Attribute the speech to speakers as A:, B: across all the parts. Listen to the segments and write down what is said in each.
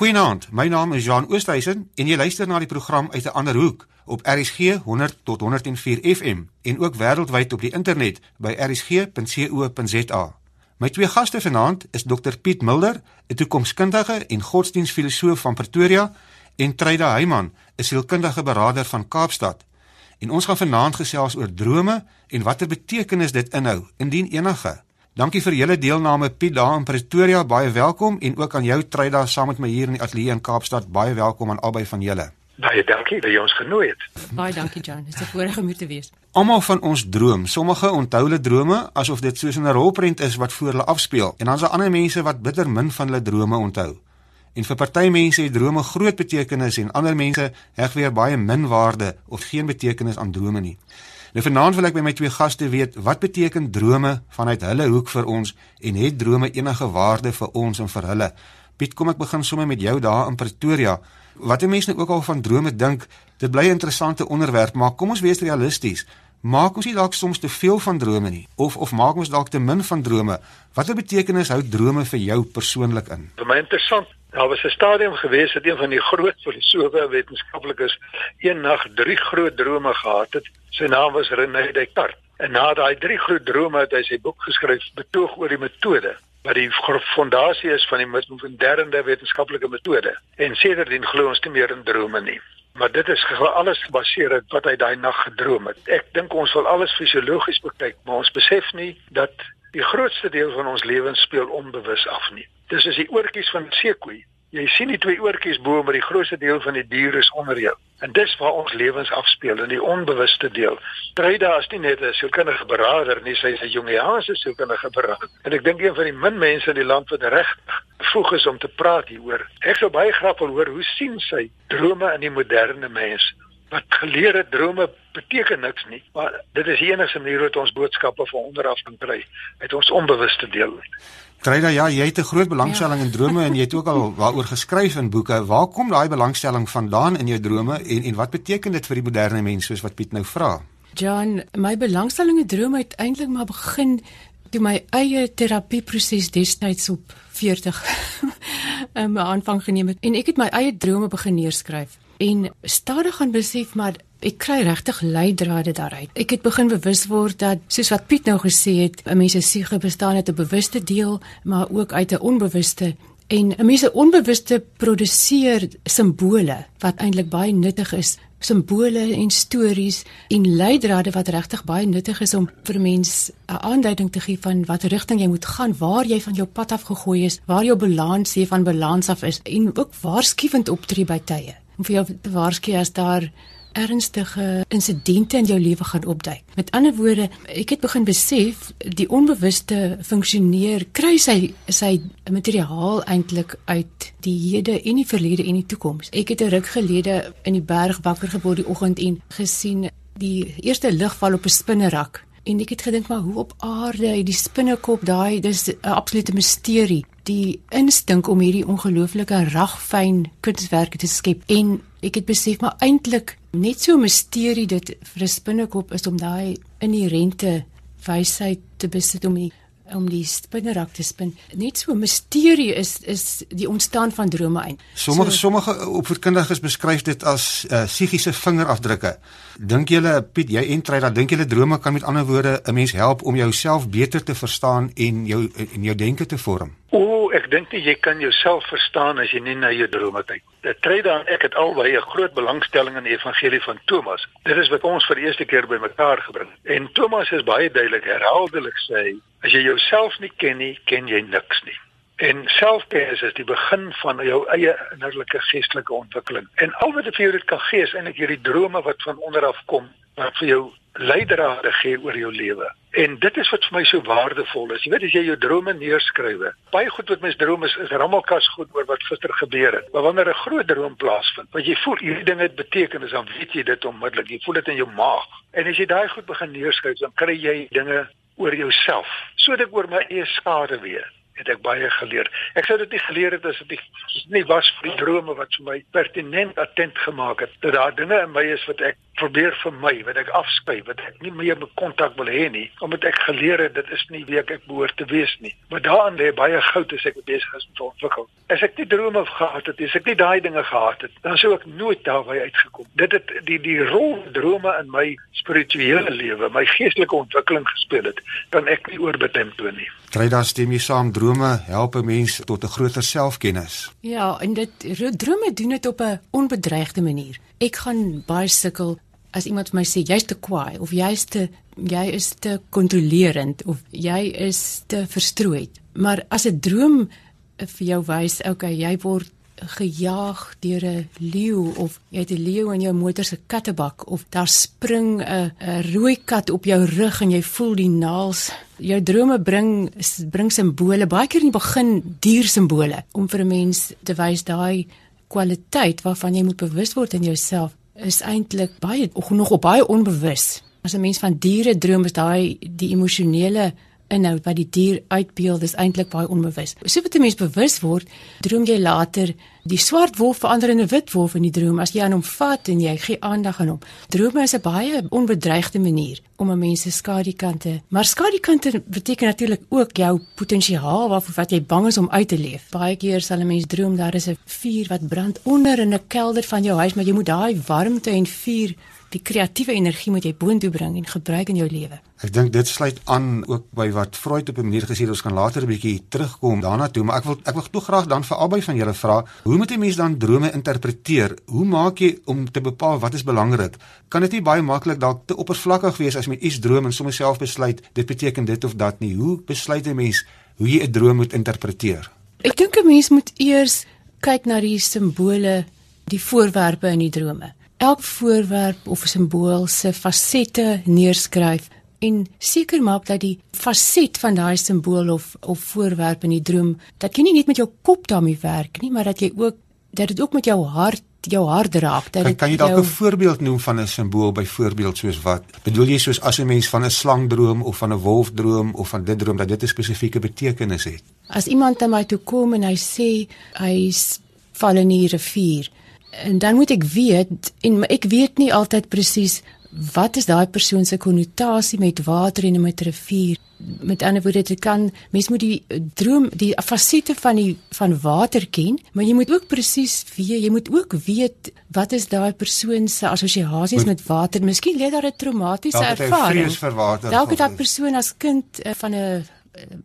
A: Goeienaand, my naam is Jean Oosthuizen en jy luister na die program uit 'n ander hoek op RSG 100 tot 104 FM en ook wêreldwyd op die internet by rsg.co.za. My twee gaste vanaand is Dr Piet Mulder, 'n toekomskundige en godsdienstfilosoof van Pretoria, en Treida Heyman, 'n sielkundige beraader van Kaapstad. En ons gaan vanaand gesels oor drome en watter betekenis dit inhou, indien enige. Dankie vir julle deelname Piet daar in Pretoria, baie welkom en ook aan jou Tryda saam met my hier in die ateljee in Kaapstad, baie welkom aan albei van julle.
B: Baie dankie dat jy ons genooi het.
C: Baie dankie John, dit is 'n voorreg om hier te wees.
A: Almal van ons droom, sommige onthou hulle drome asof dit soos 'n rolprent is wat voor hulle afspeel en dan is daar ander mense wat bitter min van hulle drome onthou. En vir party mense het drome groot betekenis en ander mense heg weer baie min waarde of geen betekenis aan drome nie. Nou vanaand wil ek by my twee gaste weet wat beteken drome vanuit hulle hoek vir ons en het drome enige waarde vir ons en vir hulle? Piet, kom ek begin sommer met jou daar in Pretoria. Wat mense nou ook al van drome dink, dit bly 'n interessante onderwerp, maar kom ons wees realisties. Maak ons nie dalk soms te veel van drome nie of of maak ons dalk te min van drome? Watter betekenis hou drome vir jou persoonlik in?
B: Vir my interessant Daar was 'n stadium gewees dat een van die groot filosofe en wetenskaplikes een nag drie groot drome gehad het. Sy naam was René Descartes. En na daai drie groot drome het hy sy boek geskryf betoog oor die metode wat die fondasie is van die moderne wetenskaplike metode. En sedertdien glo ons nie meer in drome nie. Maar dit is alles gebaseer op wat hy daai nag gedroom het. Ek dink ons wil alles fisiologies bekyk, maar ons besef nie dat die grootste deel van ons lewens speel onbewus af nie. Dis is die oortjies van seekoei. Jy sien die twee oortjies bo, maar die grootste deel van die dier is onder jou. En dis waar ons lewens afspeel in die onbewuste deel. Tryda is nie net 'n sielkundige beraader nie, sy is 'n Jungiaanse sielkundige beraader. En ek dink een van die min mense in die land wat regtig vroeg is om te praat hieroor. Ek sou baie graag wil hoor hoe sien sy drome in die moderne mens? Wat geleer het drome beteken niks nie, maar dit is die enigste manier hoe ons boodskappe van onderaf kan kry uit ons onbewuste deel.
A: Kryda, ja, jy het 'n groot belangstelling ja. in drome en jy het ook al waaroor geskryf in boeke. Waar kom daai belangstelling vandaan in jou drome en en wat beteken dit vir die moderne mens soos wat Piet nou vra?
C: John, my belangstelling in drome het eintlik maar begin toe my eie terapieproses destyds op 40 'n aanvang geneem het en ek het my eie drome begin neerskryf en stadig gaan besef maar ek kry regtig leidrade daaruit. Ek het begin bewus word dat soos wat Piet nou gesê het, 'n mens se siege bestaan uit 'n bewuste deel, maar ook uit 'n onbewuste en 'n mens se onbewuste produseer simbole wat eintlik baie nuttig is simbole en stories en leidrade wat regtig baie nuttig is om vir mens 'n aanduiding te gee van watter rigting jy moet gaan, waar jy van jou pad af gegooi is, waar jou balans hier van balans af is en ook waarskuwend optree by tye. Om vir jou te waarsku as daar ernstige insidente in jou lewe gaan opduik. Met ander woorde, ek het begin besef die onbewuste funksioneer kry sy sy materiaal eintlik uit die hede en die verlede en die toekoms. Ek het 'n ruk gelede in die berg wakker geword die oggend en gesien die eerste lig val op 'n spinnerak en ek het gedink maar hoe op aarde die spinnekop daai dis 'n absolute misterie die instink om hierdie ongelooflike ragfyn kunswerke te skep en ek het besef maar eintlik net so 'n misterie dit vir 'n spinnekop is om daai inherente wysheid te besit om die om die spinnerak te spin. Net so 'n misterie is is die ontstaan van drome ein.
A: Sommige so, sommige opvoedkundiges beskryf dit as uh, psigiese vingerafdrukke. Dink julle Piet, jy entry dat dink julle drome kan met ander woorde 'n mens help om jouself beter te verstaan en jou en jou denke te vorm?
B: O, ek dink jy kan jouself verstaan as jy nie na jou drome kyk Dit tree dan ek het albei 'n groot belangstelling in die evangelie van Thomas. Dit is wat ons vir die eerste keer bymekaar gebring. En Thomas is baie duidelik herhaaldelik sê, as jy jouself nie ken nie, ken jy niks nie. En selfkennis is die begin van jou eie innerlike geestelike ontwikkeling. En al wat dit vir jou dit kan gee is eintlik hierdie drome wat van onder af kom wat vir jou leidrade gee oor jou lewe. En dit is wat vir my so waardevol is. Jy weet as jy jou drome neerskrywe. Baie goed wat mens droom is is rammelkas goed oor wat gister gebeur het. Maar wanneer 'n groot droom plaasvind, wat jy voel hierdie ding het betekenis, dan weet jy dit onmiddellik. Jy voel dit in jou maag. En as jy daai goed begin neerskryf, dan kry jy dinge oor jouself, sodat ek oor my eie skade weet het ek baie geleer. Ek sou dit nie geleer het as dit nie was vir die drome wat vir my pertinent attent gemaak het dat daar dinge in my is wat ek probeer vir my wat ek afskryf wat ek nie meer met kontak wil hê nie omdat ek geleer het dit is nie wie ek behoort te wees nie. Maar daarin lê baie goud as ek besig is om te ontwikkel. As ek nie drome gehad het as ek nie daai dinge gehad het dan sou ek nooit daarby uitgekom. Dit het die die rol drome in my spirituele lewe my geestelike ontwikkeling gespeel het kan ek nie oorbetemtoon nie
A: kry dan stem jy saam drome help 'n mens tot 'n groter selfkennis
C: ja en dit drome doen dit op 'n onbedreigde manier ek gaan baie sukkel as iemand vir my sê jy's te kwaai of jy's te jy is te kontrolerend of jy is te verstrooid. Maar as 'n droom vir jou wys, okay, jy word gejaag deur 'n leeu of jy het 'n leeu in jou motor se kattebak of daar spring 'n rooi kat op jou rug en jy voel die naels. Jou drome bring bring simbole, baie keer in die begin dier simbole om vir 'n mens te wys daai kwaliteit waarvan jy moet bewus word in jouself is eintlik baie nog op baie onbewus. As 'n mens van diere droom, is daai die emosionele inhoud wat die dier uitbeeld is eintlik baie onbewus. So wat 'n mens bewus word, droom jy later die swart wolf verander in 'n wit wolf in die droom as jy aan hom vat en jy gee aandag aan hom. Drome is 'n baie onbedreigde manier om 'n mens se skadukante, maar skadukante beteken natuurlik ook jou potensiaal waarvoor wat jy bang is om uit te leef. Baie keer sal 'n mens droom daar is 'n vuur wat brand onder in 'n kelder van jou huis, maar jy moet daai warmte en vuur die kreatiewe energie moet jy boontoe bring en gebruik in jou lewe.
A: Ek dink dit sluit aan ook by wat Freud op 'n manier gesê het ons kan later 'n bietjie terugkom daarna toe, maar ek wil ek wil tog graag dan vir albei van julle vra, hoe moet 'n mens dan drome interpreteer? Hoe maak jy om te bepaal wat is belangrik? Kan dit nie baie maklik dalk te oppervlakkig wees as jy iets droom en sommer self besluit dit beteken dit of dat nie? Hoe besluit 'n mens hoe jy 'n droom moet interpreteer?
C: Ek dink 'n mens moet eers kyk na die simbole, die voorwerpe in die drome elk voorwerp of simbool se fasette neerskryf en seker maak dat die faset van daai simbool of of voorwerp in die droom dat jy nie net met jou kop daarmee werk nie maar dat jy ook dat dit ook met jou hart jou hart raak dat
A: kan, kan jy dalk 'n jou... voorbeeld noem van 'n simbool byvoorbeeld soos wat bedoel jy soos as 'n mens van 'n slang droom of van 'n wolf droom of van dit droom dat dit 'n spesifieke betekenis het?
C: As iemand na my toe kom en hy sê hy's val in die rivier en dan moet ek weet en ek weet nie altyd presies wat is daai persoon se konnotasie met water en met rivier. Met ander woorde dit kan mens moet die droom die fasette van die van water ken maar jy moet ook presies weet jy moet ook weet wat is daai persoon se assosiasies met water. Miskien lê daar 'n traumatiese ervaring. dalk het daai persoon as kind uh, van 'n uh,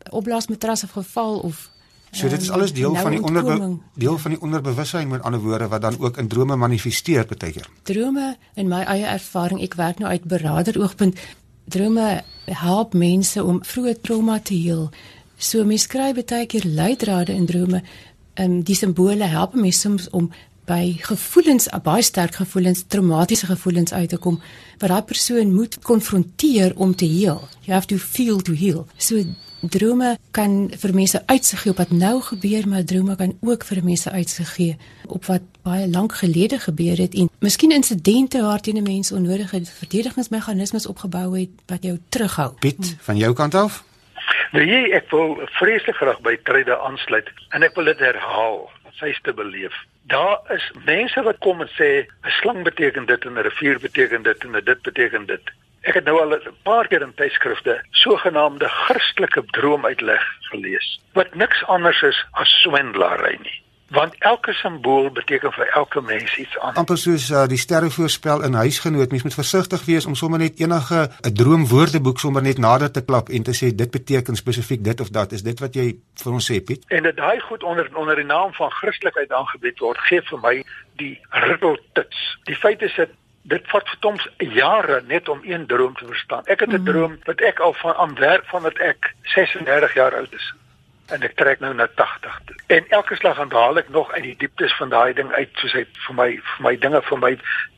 C: opblaasmatras of geval of
A: So dit is alles deel nou van die onderbe deel van die onderbewussyn met ander woorde wat dan ook in drome manifesteer baie keer.
C: Drome in my eie ervaring, ek werk nou uit beraader oogpunt. Drome help mense om vroeë trauma te heel. So mense kry baie keer leidrade in drome. Ehm die simbole help mense soms om by gevoelens, baie sterk gevoelens, traumatiese gevoelens uit te kom wat daai persoon moet konfronteer om te heel. You have to feel to heal. So drome kan vir mense uitsig gee op wat nou gebeur, maar drome kan ook vir mense uitsig gee op wat baie lank gelede gebeur het en miskien insidente waarteen 'n mens onnodige verdedigingsmeganismes opgebou het wat jou terughou.
A: Piet, van jou kant af?
B: Nee, jy, ek wil vreeslik graag by Trede aansluit en ek wil dit herhaal, sy te beleef. Daar is mense wat kom en sê 'n slang beteken dit en 'n rivier beteken dit en dit beteken dit. Ek het nou al 'n paar keer in tydskrifte sogenaamde Christelike droomuitleg gelees wat niks anders is as swendelaary nie. Want elke simbool beteken vir elke mens iets anders.
A: Amper soos uh, die sterrevoorspel in huisgenoot, mens moet versigtig wees om sommer net enige 'n droomwoordeboek sommer net nader te klap en te sê dit beteken spesifiek dit of dat. Is dit wat jy vir ons sê, Piet?
B: En dit daai goed onder onder die naam van Christelikheid aangebied word, gee vir my die riddeltuts. Die feit is dat dit vat verdoms jare net om een droom te verstaan. Ek het 'n mm. droom wat ek al van aan werk van dat ek 36 jaar oud is en ek trek nou na 80 toe. En elke slag gaan haal ek nog uit die dieptes van daai ding uit soos hy vir my vir my dinge vir my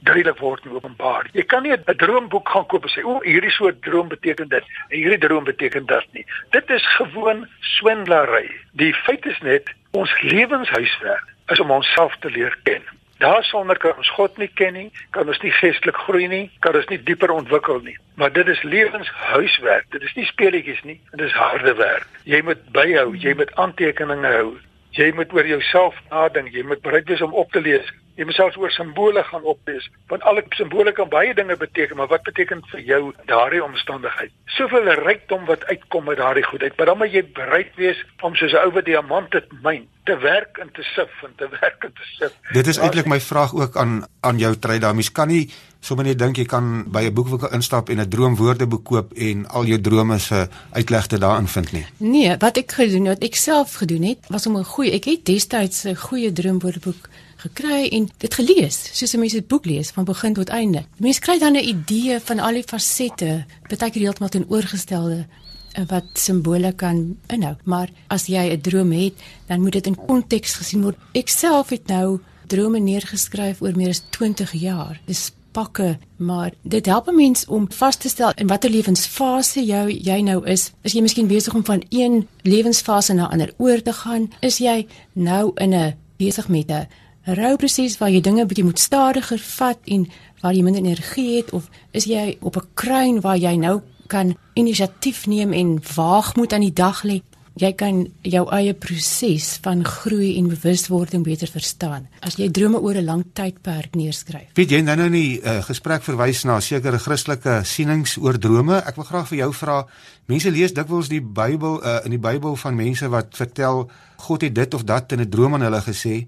B: duidelik word en openbaar. Jy kan nie 'n droomboek gaan koop en sê o, hierdie soort droom beteken dit en hierdie droom beteken dit nie. Dit is gewoon swindlery. Die feit is net ons lewenshuiswerk is om onsself te leer ken. Daarsonder kan ons God nie ken nie, kan ons nie geestelik groei nie, kan ons nie dieper ontwikkel nie. Maar dit is lewenshuiswerk. Dit is nie speletjies nie, dit is harde werk. Jy moet byhou, jy moet aantekeninge hou. Jy moet oor jouself nadink, jy moet bereid wees om op te lees. Jy moet selfs oor simbole gaan oplees, want alle simbole kan baie dinge beteken, maar wat beteken vir jou daardie omstandigheid? Soveel rykdom wat uitkom uit daardie goedheid, maar dan moet jy bereid wees om soos 'n ou wat diamant het myn te werk en te sif en te werk en te sif.
A: Dit is eintlik my vraag ook aan aan jou Treyda. Mens kan nie sommer net dink jy kan by 'n boekwinkel instap en 'n droomwoordeboek koop en al jou drome se uitlegte daarin vind nie.
C: Nee, wat ek gedoen het, ek self gedoen het, was om 'n goeie, ek het destyds 'n goeie droomwoordeboek gekry en dit gelees, soos 'n mens 'n boek lees van begin tot einde. Mense kry dan 'n idee van al die fasette, baie keer heeltemal teenoorgestelde eh, wat simbole kan inhou. Maar as jy 'n droom het, dan moet dit in konteks gesien word. Ek self het nou drome neergeskryf oor meer as 20 jaar. Dis pakke, maar dit help 'n mens om vas te stel in watter lewensfase jou jy nou is. Is jy miskien besig om van een lewensfase na 'n ander oor te gaan? Is jy nou in 'n besig met 'n rouproses waar jy dinge bietjie moet stadiger vat en waar jy minder energie het of is jy op 'n kruin waar jy nou kan inisiatief neem en waagmoed aan die dag lê? jy kan jou eie proses van groei en bewuswording beter verstaan as jy drome oor 'n lang tydperk neerskryf.
A: Weet jy nou nou nie 'n uh, gesprek verwys na sekere Christelike sienings oor drome? Ek wil graag vir jou vra. Mense lees dikwels die Bybel uh, in die Bybel van mense wat vertel God het dit of dat in 'n droom aan hulle gesê.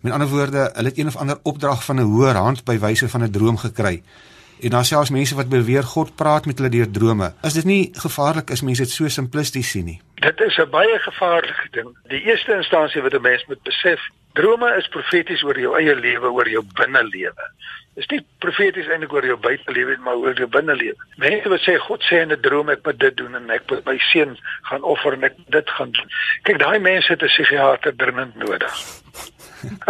A: Met ander woorde, hulle het een of ander opdrag van 'n hoër hand by wyse van 'n droom gekry. En daar selfs mense wat beweer God praat met hulle deur drome. Is dit nie gevaarlik as mense dit so simplisties sien nie?
B: Dit is 'n baie gevaarlike ding. Die eerste instansie wat 'n mens moet besef, drome is profeties oor jou eie lewe, oor jou binnelewe. Dit is nie profeties eintlik oor jou buitelewe maar oor jou binnelewe. Mense wat sê God sê in 'n droom ek moet dit doen en ek moet my seun gaan offer en ek dit gaan doen. Kyk, daai mense het 'n psigiater dringend nodig.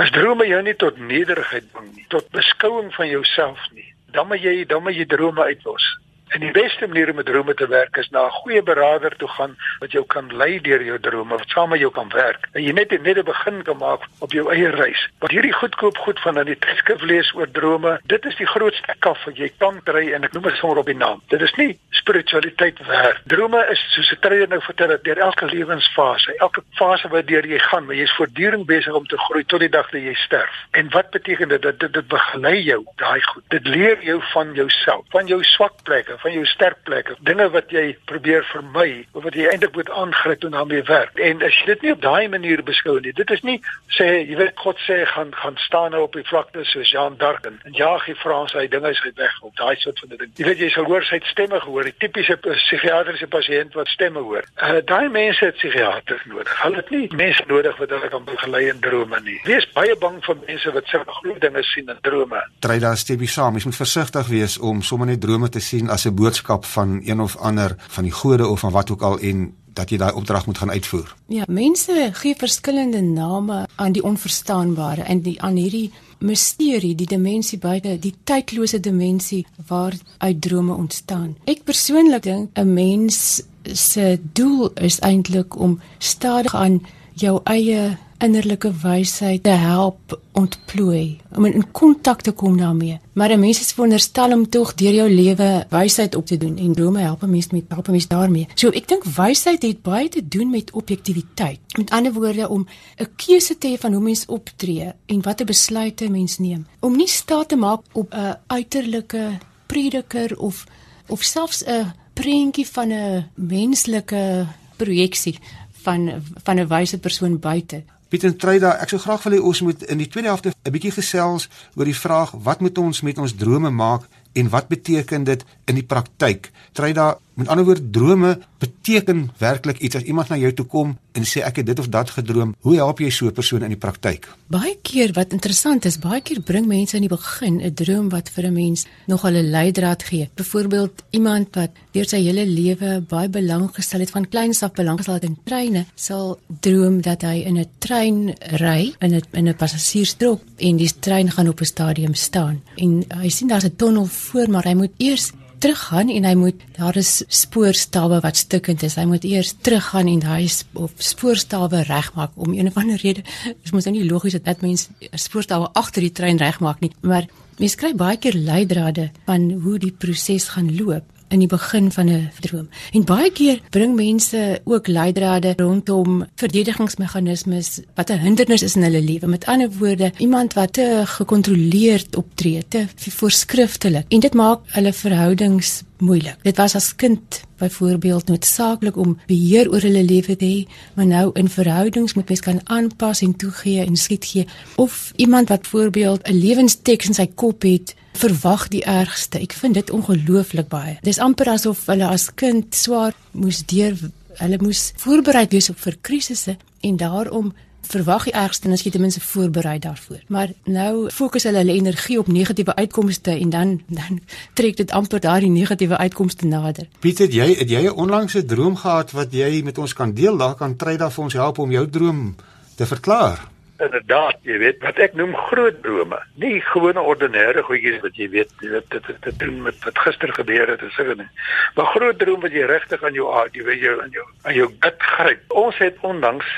B: As drome jou nie tot nederigheid bring nie, tot beskouing van jouself nie, dan moet jy dan moet jy drome uitlos. En die beste manier om met drome te werk is na 'n goeie beraader toe gaan wat jou kan lei deur jou drome, wat saam met jou kan werk. En jy net net 'n begin kan maak op jou eie reis. Want hierdie goedkoop goed van aan die tydskrif lees oor drome, dit is die grootste kaf wat jy kan kry en ek noem dit sommer op die naam. Dit is nie spiritualiteit werd. Drome is soos 'n trainer nou vertel dat deur elke lewensfase, elke fase wat deur jy gaan, maar jy is voortdurend besig om te groei tot die dag dat jy sterf. En wat beteken dit? Dat dit, dit begelei jou daai goed. Dit leer jou van jouself, van jou swak plekke van jou sterkplekke, dinge wat jy probeer vermy of wat jy eintlik moet aangryp en daarmee werk. En as jy dit nie op daai manier beskou nie, dit is nie sê jy weet God sê gaan gaan staan nou op die vlakte soos Jean d'Arc en jaag die Franse hy dinge is weg op daai soort van ding. Jy weet jy sal hoor sy stemme gehoor, die tipiese psigiatriese pasiënt wat stemme hoor. Uh, daai mense het psigiaters nodig. Hulle het nie mense nodig wat hulle kan begelei in drome nie. Wees baie bang vir mense wat sulke groot dinge sien in drome.
A: Try daar stebi saam. Jy moet versigtig wees om sommer net drome te sien as 'n boodskap van een of ander van die gode of van wat ook al en dat jy daai opdrag moet gaan uitvoer.
C: Ja, mense gee verskillende name aan die onverstaanbare en die aan hierdie misterie, die dimensie buite, die tydlose dimensie waar uit drome ontstaan. Ek persoonlik dink 'n mens se doel is eintlik om stadig aan jou eie innerlike wysheid te help ontplooi om in kontak te kom daarmee. Maar 'n mens is veronderstel om tog deur jou lewe wysheid op te doen en drome help 'n mens met help 'n mens daarmee. So ek dink wysheid het baie te doen met objektiviteit. Met ander woorde om 'n keuse te hê van hoe mens optree en watter besluite mens neem. Om nie staat te maak op 'n uiterlike prediker of of selfs 'n prentjie van 'n menslike projeksie van van 'n wyse persoon buite.
A: Pieter Treyda, ek sou graag wil hê ons moet in die tweede helfte 'n bietjie gesels oor die vraag wat moet ons met ons drome maak en wat beteken dit in die praktyk? Treyda, met ander woorde, drome beteken werklik iets as iemand na jou toe kom en sê ek het dit of dat gedroom. Hoe help jy so 'n persoon in die praktyk?
C: Baie keer wat interessant is, baie keer bring mense in die begin 'n droom wat vir 'n mens nog 'n leidraad gee. Byvoorbeeld iemand wat deur sy hele lewe baie belang gestel het van kleins af belang gestel het in treine, sal droom dat hy in 'n trein ry in 'n in 'n passasierstrok en die trein gaan op 'n stadium staan. En hy sien daar's 'n tonnel voor, maar hy moet eers teruggaan en hy moet daar is spoorstawe wat stukkend is. Hy moet eers teruggaan en daai of spoorstawe regmaak om een of ander rede. Dit moet nou nie logies dat mense spoorstawe agter die trein regmaak nie, maar mense kry baie keer leidrade van hoe die proses gaan loop. In die begin van 'n droom. En baie keer bring mense ook leidrade rondom verdedigingsmeganismes wat 'n hindernis is in hulle lewe. Met ander woorde, iemand wat te gekontroleerd optree, te voorskriftelik en dit maak hulle verhoudings moeilik. Dit was as kind byvoorbeeld noodsaaklik om beheer oor hulle lewe te hê, maar nou in verhoudings moet mens kan aanpas en toegee en skiet gee of iemand wat voorbeeld 'n lewensteks in sy kop het verwag die ergste. Ek vind dit ongelooflik baie. Dis amper asof hulle as kind swaar moes deur hulle moes voorberei wees op vir krisisse en daarom verwag die ergste en as jy ten minste voorberei daarvoor. Maar nou fokus hulle hulle energie op negatiewe uitkomste en dan dan trek dit amper daardie negatiewe uitkomste nader.
A: Piet, het jy het jy 'n onlangse droom gehad wat jy met ons kan deel? Daar kan try daar vir ons help om jou droom te verklaar.
B: Inderdaad, jy weet wat ek noem groot drome. Nie gewone ordinêre goedjies wat jy weet, dit dit doen met wat gister gebeur het en sulke ding. Maar groot droom wat jy regtig aan jou aard, jy weet jou aan jou aan jou gut gryp. Ons het onlangs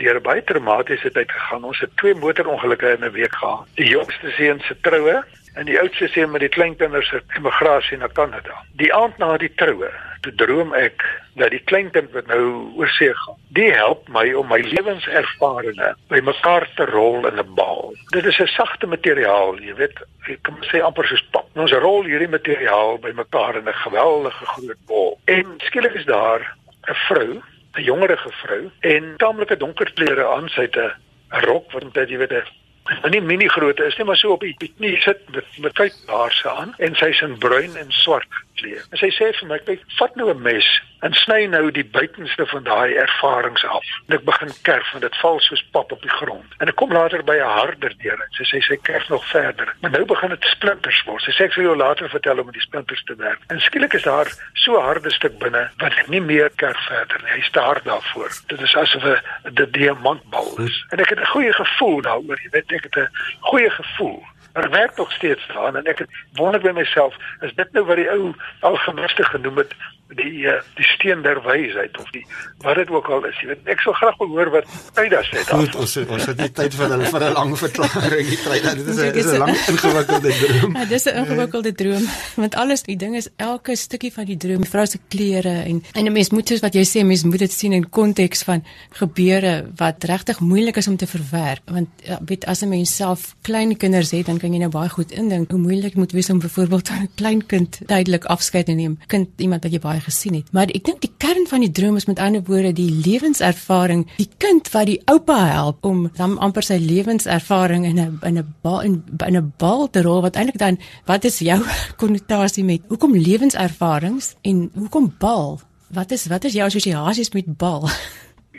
B: deur baie traumatiese tyd gegaan. Ons het twee motorongelukke in 'n week gehad. Die jongste seun se troue en die oudste seun met die kleinkinders se emigrasie na Kanada. Die aand na die troue, toe droom ek dat die kleinkind wat nou oorsee gaan, die help my om my lewenservarings bymekaar te rol in 'n bal. Dit is 'n sagte materiaal, jy weet, ek kan sê amper soos pap. Ons rol hierdie materiaal bymekaar in 'n geweldige groot bal. En skielik is daar 'n vrou 'n jongerige vrou en taamlike donker klere aan, sy het 'n rok wat jy weet 'n nie mini grootte is nie, maar so op die knie sit met met kyk haar se aan en sy's in bruin en swart geklee. En sy sê vir my, "Kyk, vat nou 'n mes en sny nou die buitenste van daai ervarings af." En ek begin kerf en dit val soos pap op die grond. En ek kom later by 'n harder deur en sy sê sy kerf nog verder. Maar nou begin dit splinters word. Sy sê ek sal jou later vertel hoe om die splinters te werk. En skielik is daar so 'n harde stuk binne wat ek nie meer kerf verder nie. Hy's te hard daarvoor. Dit is asof 'n diamantbal is. En ek het 'n goeie gevoel daaroor. Jy weet, ek het 'n goeie gevoel Maar werk nog steeds daan en ek wonder by myself, is dit nou wat die ou algemiste genoem het die uh, die steen der wysheid of die wat dit ook al is. Jy weet, ek sou graag wil hoor wat Tyda sê daar.
A: Goed, ons ons het nie tyd vir hulle vir 'n lang verklaring nie. Tyda, dit is 'n is 'n lang ingewikkelde droom.
C: Ja, dis 'n ingewikkelde droom want alles, die ding is elke stukkie van die droom, vrou se klere en en 'n mens moet soos wat jy sê, mens moet dit sien in konteks van gebeure wat regtig moeilik is om te verwerk want ja, weet as 'n mens self klein kinders het, dan kan jy nou baie goed indink hoe moeilik moet wees om byvoorbeeld 'n klein kind tydelik afskeid te neem. Kind iemand wat jy baie gesien het. Maar ek dink die kern van die droom is met ander woorde die lewenservaring, die kind wat die oupa help om dan amper sy lewenservaring in 'n in 'n bal in, in 'n bal te rol wat eintlik dan wat is jou konnotasie met hoekom lewenservarings en hoekom bal? Wat is wat is jou assosiasies met bal?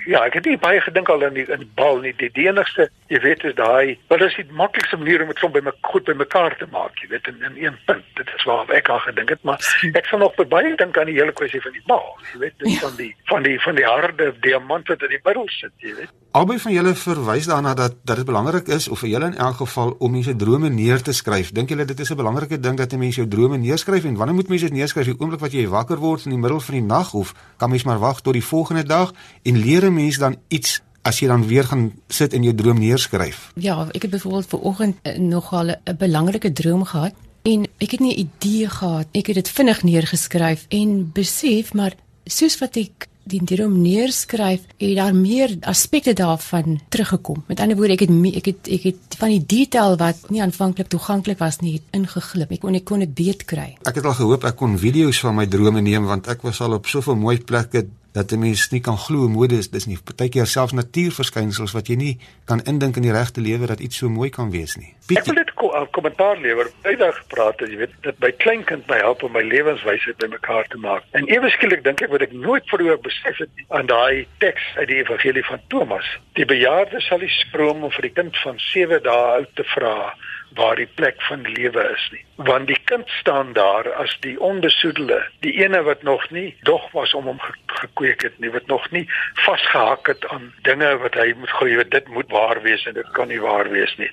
B: Ja, ek het nie baie gedink al aan die in die bal nie. Die, die enigste, jy weet, is daai, wat is die maklikste manier om dit van by my goed by mekaar te maak, jy weet, in in een punt. Dit is waar ek al gedink het, maar ek sal nog baie dink aan die hele kwessie van die bal, jy weet, dit van die van die van die harde diamant wat in die middel sit, jy weet.
A: Albei van julle verwys daarna dat dat dit belangrik is of vir julle in elk geval om mense drome neer te skryf. Dink julle dit is 'n belangrike ding dat 'n mens jou drome neerskryf en wanneer moet mense dit neerskryf? Die oomblik wat jy wakker word in die middel van die nag of kan mens maar wag tot die volgende dag en leer 'n mens dan iets as jy dan weer gaan sit en jou droom neerskryf?
C: Ja, ek het byvoorbeeld ver oggend eh, nogal 'n belangrike droom gehad en ek het nie 'n idee gehad. Ek het dit vinnig neergeskryf en besef maar soos wat ek die droom neerskryf, het daar meer aspekte daarvan teruggekom. Met ander woorde, ek het ek het ek het van die detail wat nie aanvanklik toeganklik was nie, ingeglip. Ek kon ek kon dit beet kry.
A: Ek het al gehoop ek kon video's van my drome neem want ek was al op soveel mooi plekke dat 'n mens nie kan glo mode is dis nie partykeer selfs natuurverskynsels wat jy nie kan indink in die regte lewe dat iets so mooi kan wees nie.
B: Piet, ek wil dit ko kommentaar lewer. Eendag gepraat het jy weet dat my kleinkind my help om my lewenswysheid bymekaar te maak. En ewe skielik dink ek wat ek nooit vroeër besef het aan daai teks uit die evangelie van Thomas. Die bejaarde sal die skroom om vir die kind van 7 dae oud te vra waar die plek van lewe is nie. Want die kind staan daar as die onbesoedelde, die ene wat nog nie dog was om hom gekweek het nie, wat nog nie vasgehak het aan dinge wat hy moet glo, dit moet waar wees en dit kan nie waar wees nie.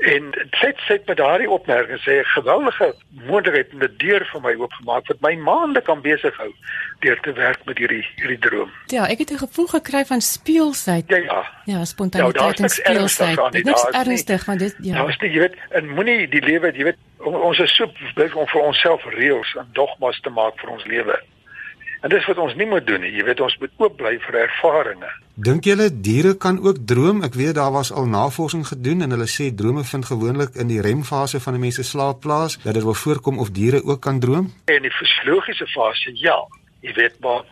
B: En dit sê met daardie opmerking sê 'n geweldige moontlikheid om 'n deur vir my oopgemaak wat my maande kan besig hou deur te werk met hierdie hierdie droom.
C: Ja, ek het 'n gevoel gekry van speelsheid.
B: Ja, ja.
C: Ja, spontaniteit ja, en speelsheid. Dit is ernstig, want dit ja.
B: Nou, jy weet, en moenie die lewe, jy weet, ons is so besig om vir onsself reëls en dogmas te maak vir ons lewe. En dis wat ons nie moet doen nie. Jy weet ons moet oop bly vir ervarings.
A: Dink julle diere kan ook droom? Ek weet daar was al navorsing gedoen en hulle sê drome vind gewoonlik in die remfase van 'n mens se slaap plaas. Dat dit wil voorkom of diere ook kan droom?
B: In die fisiologiese fase, ja. Jy weet maar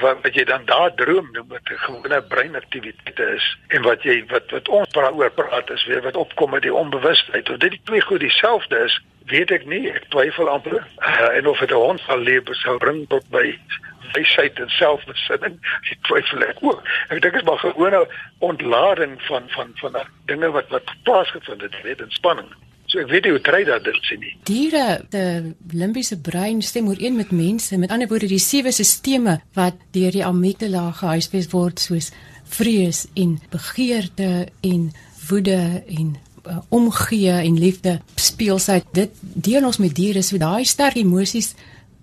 B: wat wat jy dan daar droom noem wat 'n gewone breinaktiwiteit is en wat jy wat wat ons praat oor praat is weer wat opkom uit die onbewustheid. Of dit die twee goed dieselfde is, weet ek nie. Ek twyfel amper. Uh, en of dit 'n hond sal leef sou bring tot by wysheid en selfbesinning. Ek twyfel ek ook. Ek dink is maar gewone ontlading van van van dinge wat wat plaasgevind het, weet, ontspanning. So ek weet nie hoe kry dat dit sien nie.
C: Diere, die limbiese brein stem ooreen met mense. Met ander woorde, die sewe stelsels wat deur die amygdala gehuisves word soos vrees en begeerte en woede en uh, omgee en liefde speel sy dit deel ons met diere so daai sterk emosies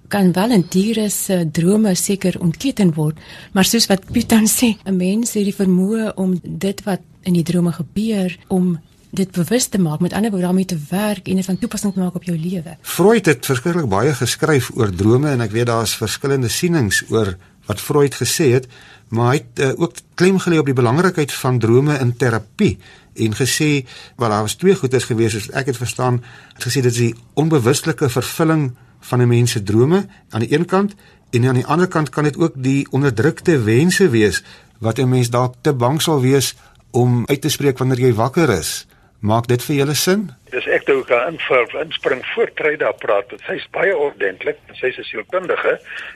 C: kan wel in diere se drome seker ontketen word maar soos wat Piet dan sê 'n mens het die vermoë om dit wat in die drome gebeur om dit bewus te maak met ander woorde daarmee te werk en dit van toepassing te maak op jou lewe.
A: Freud het verskriklik baie geskryf oor drome en ek weet daar's verskillende sienings oor wat Freud gesê het, maar hy het uh, ook klem gelê op die belangrikheid van drome in terapie en gesê wel daar was twee goedes gewees as ek het verstaan het gesê dit is die onbewustelike vervulling van 'n mens se drome aan die een kant en aan die ander kant kan dit ook die onderdrukte wense wees wat 'n mens dalk te bang sal wees om uit te spreek wanneer jy wakker is Maak dit vir julle sin?
B: Dis ek toe kan invul, inspring voor Treda praat. Sy's baie ordentlik en sy's 'n sielkundige,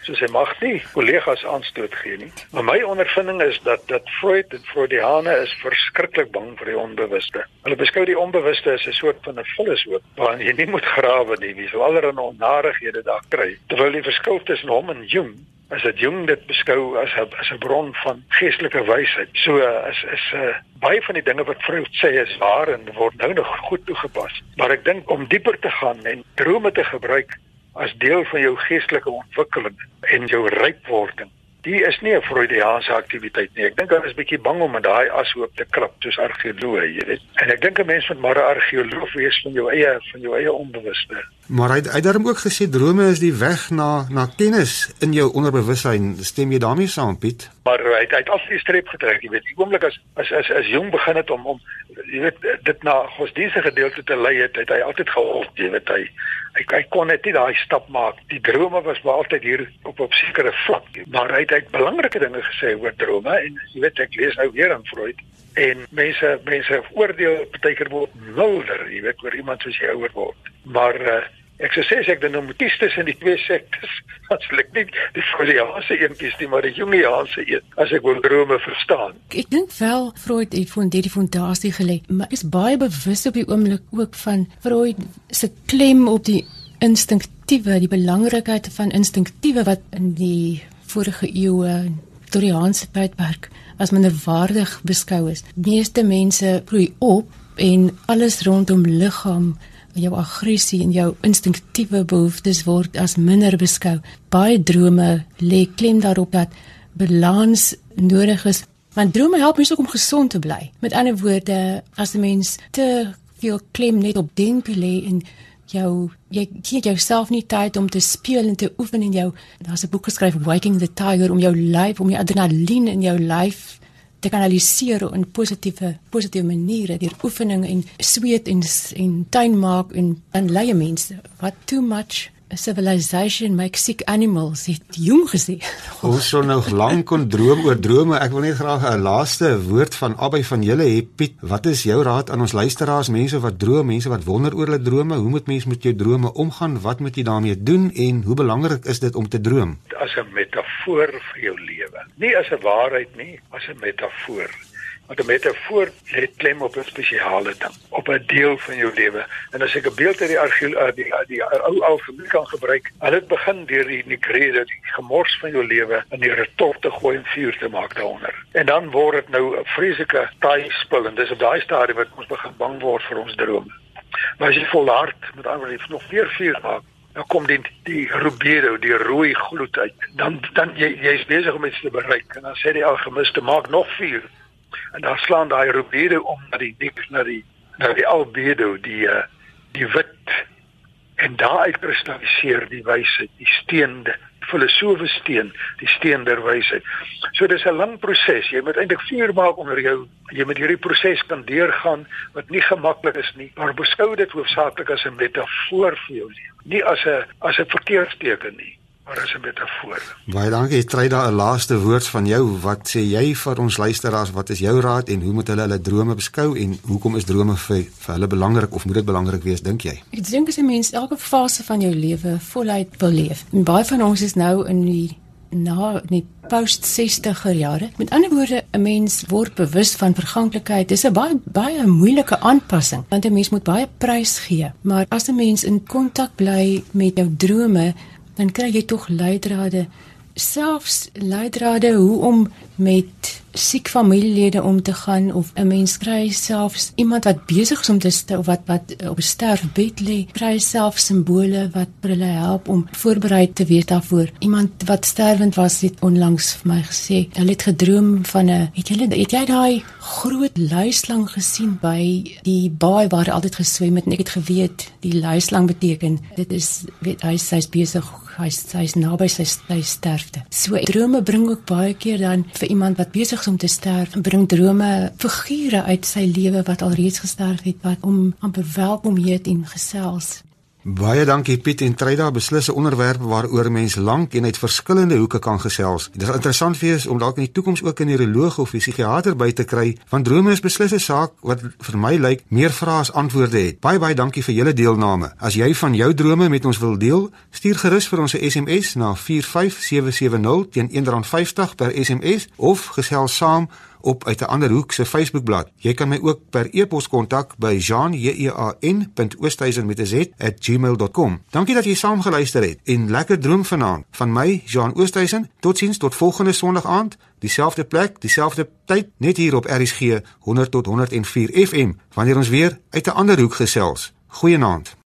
B: so sy mag nie kollegas aanstoot gee nie. Maar my ondervinding is dat dat Freud en Freudiane is verskriklik bang vir die onbewuste. Hulle beskou die onbewuste as 'n soort van 'n vullishoop waarin jy nie moet grawe nie. Wie sou allerlei onnarighede daar kry? Terwyl die verskil tussen hom en Jung as dit jong dit beskou as 'n as 'n bron van geestelike wysheid. So as is 'n uh, baie van die dinge wat Freud sê is waar en word nou nog goed toegepas. Maar ek dink om dieper te gaan en drome te gebruik as deel van jou geestelike ontwikkeling en jou rypwording die is nie 'n Freudiaanse aktiwiteit nie. Ek dink hulle is bietjie bang om met daai ashoop te krap soos argeoloë, jy weet. En ek dink 'n mens moet maar 'n argeoloog wees van jou eie van jou eie onbewuste.
A: Maar hy hy het daarom ook gesê drome is die weg na na kennis in jou onderbewussyn. Stem jy daarmee saam, Piet?
B: Maar hy hy het al die streep getrek, jy weet. Die oomblik as as as as jong begin het om om jy weet dit na godsdienstige gedeelte te lei het, het hy altyd gehoor, jy weet hy Ek ek kon net nie daai stap maak. Die drome was maar altyd hier op op sekere vlak. Maar hy het, het belangrike dinge gesê oor drome en jy weet ek lees nou weer aan Freud en mense mense oordeel partykeer word milder, jy weet oor iemand soos jy ouer word. Maar uh, ek sou sê as ek dan nou moet kies tussen die twee sektes, aslik nie die Freudiaanse een kies nie, maar die Jungiaanse een as ek wil drome verstaan.
C: Ek dink wel Freud het van dit die fondasie gelê, maar is baie bewus op die oomblik ook van Freud se klem op die instinktiewe, die belangrikheid van instinktiewe wat in die vorige eeue Victoriaanse tydperk as minderwaardig beskou is. Meeste mense groei op en alles rondom liggaam jou aggressie en jou instinktiewe behoeftes word as minder beskou. Baie drome lê klem daarop dat balans nodig is. Want drome help mens ook om gesond te bly. Met ander woorde, as 'n mens te veel klem net op denke lê en jou jy gee jouself nie tyd om te speel en te oefen in jou daar's 'n boek geskryf Waking the Tiger om jou lyf om jou adrenalien in jou lyf te kanaliseer in positiewe positiewe maniere deur oefening en sweet en en tuin maak en dan leie mense. Wat too much civilization makes sick animals het jong gesê.
A: Ons sou nog lank kon droom oor drome? Ek wil net graag 'n laaste woord van albei van julle hê. Piet wat is jou raad aan ons luisteraars mense wat droom mense wat wonder oor hulle drome? Hoe moet mense met jou drome omgaan? Wat moet jy daarmee doen en hoe belangrik is dit om te droom?
B: As 'n metafoor vir jou lewe. Nie as 'n waarheid nie as 'n metafoor want 'n metafoor lê klem op 'n spesiale ding, op 'n deel van jou lewe. En as ek 'n beeld uit die argeologie uh, die, die, die ou ou gebied kan gebruik, hulle het begin deur die nikrede, die gemors van jou lewe in die retort te gooi en vuur te maak daaronder. En dan word dit nou 'n vreeslike taai spul en dis op daai stadium wat ons begin bang word vir ons drome. Maar as jy volhard met ander woorde nog weer vuur maak, dan kom dit die rubedo, die rooi gloed uit. Dan dan jy jy's besig om iets te bereik en dan sê die alchemiste maak nog vuur en dan slaan daai rubiere om na die diep na die na die albedo, die uh, die wit en daaruit kristalliseer die wysheid, die steende filosofe steen, die steen der wysheid. So dis 'n lang proses. Jy moet eintlik vuur maak onder jou. Jy moet hierdie proses kan deurgaan wat nie gemaklik is nie, maar beskou dit hoofsaaklik as 'n metafoor vir jou lewe, nie as 'n as 'n verkeersteken nie maar as 'n metafoor.
A: Baie dankie. Ek kry daar 'n laaste woord van jou. Wat sê jy vir ons luisteraars? Wat is jou raad en hoe moet hulle hulle drome beskou en hoekom is drome vir vir hulle belangrik of moet dit belangrik wees dink jy?
C: Ek dink as 'n mens elke fase van jou lewe voluit wil leef. En baie van ons is nou in die na die post 60er jare. Met ander woorde, 'n mens word bewus van verganklikheid. Dis 'n baie baie moeilike aanpassing want 'n mens moet baie prys gee. Maar as 'n mens in kontak bly met jou drome, dan kry jy tog leidrade selfs leidrade hoe om met siek familielede om te gaan of 'n mens kry selfs iemand wat besig is om te of wat wat op sterfbed lê kry selfs simbole wat hulle help om voorberei te wees daarvoor. Iemand wat sterwend was het onlangs vir my gesê hulle het gedroom van 'n het jy het jy daai groot luislang gesien by die baai waar hy altyd geswem het? En ek het geweet die luislang beteken dit is weet hy sy's besig hy's hy's naby sy, sy sterfte. So drome bring ook baie keer dan vir iemand wat besig is om te sterf bring drome figure uit sy lewe wat alreeds gesterf het wat om amper welkom heet en gesels
A: Baie dankie Piet en Treyda beslis 'n onderwerp waaroor mense lank en uit verskillende hoeke kan gesels. Dit is interessant vir ons om dalk in die toekoms ook 'n neuroloog of 'n psigiater by te kry, want drome is beslis 'n saak wat vir my lyk meer vrae as antwoorde het. Baie baie dankie vir julle deelname. As jy van jou drome met ons wil deel, stuur gerus vir ons 'n SMS na 45770 teen R1.50 per SMS of gesels saam op uit 'n ander hoek se Facebookblad. Jy kan my ook per e-pos kontak by jean.oosthuizen@gmail.com. Dankie dat jy saam geluister het en lekker droom vanaand. Van my, Jean Oosthuizen. Totsiens tot volgende Sondag aand, dieselfde plek, dieselfde tyd, net hier op RSG 100 tot 104 FM wanneer ons weer uit 'n ander hoek gesels. Goeienaand.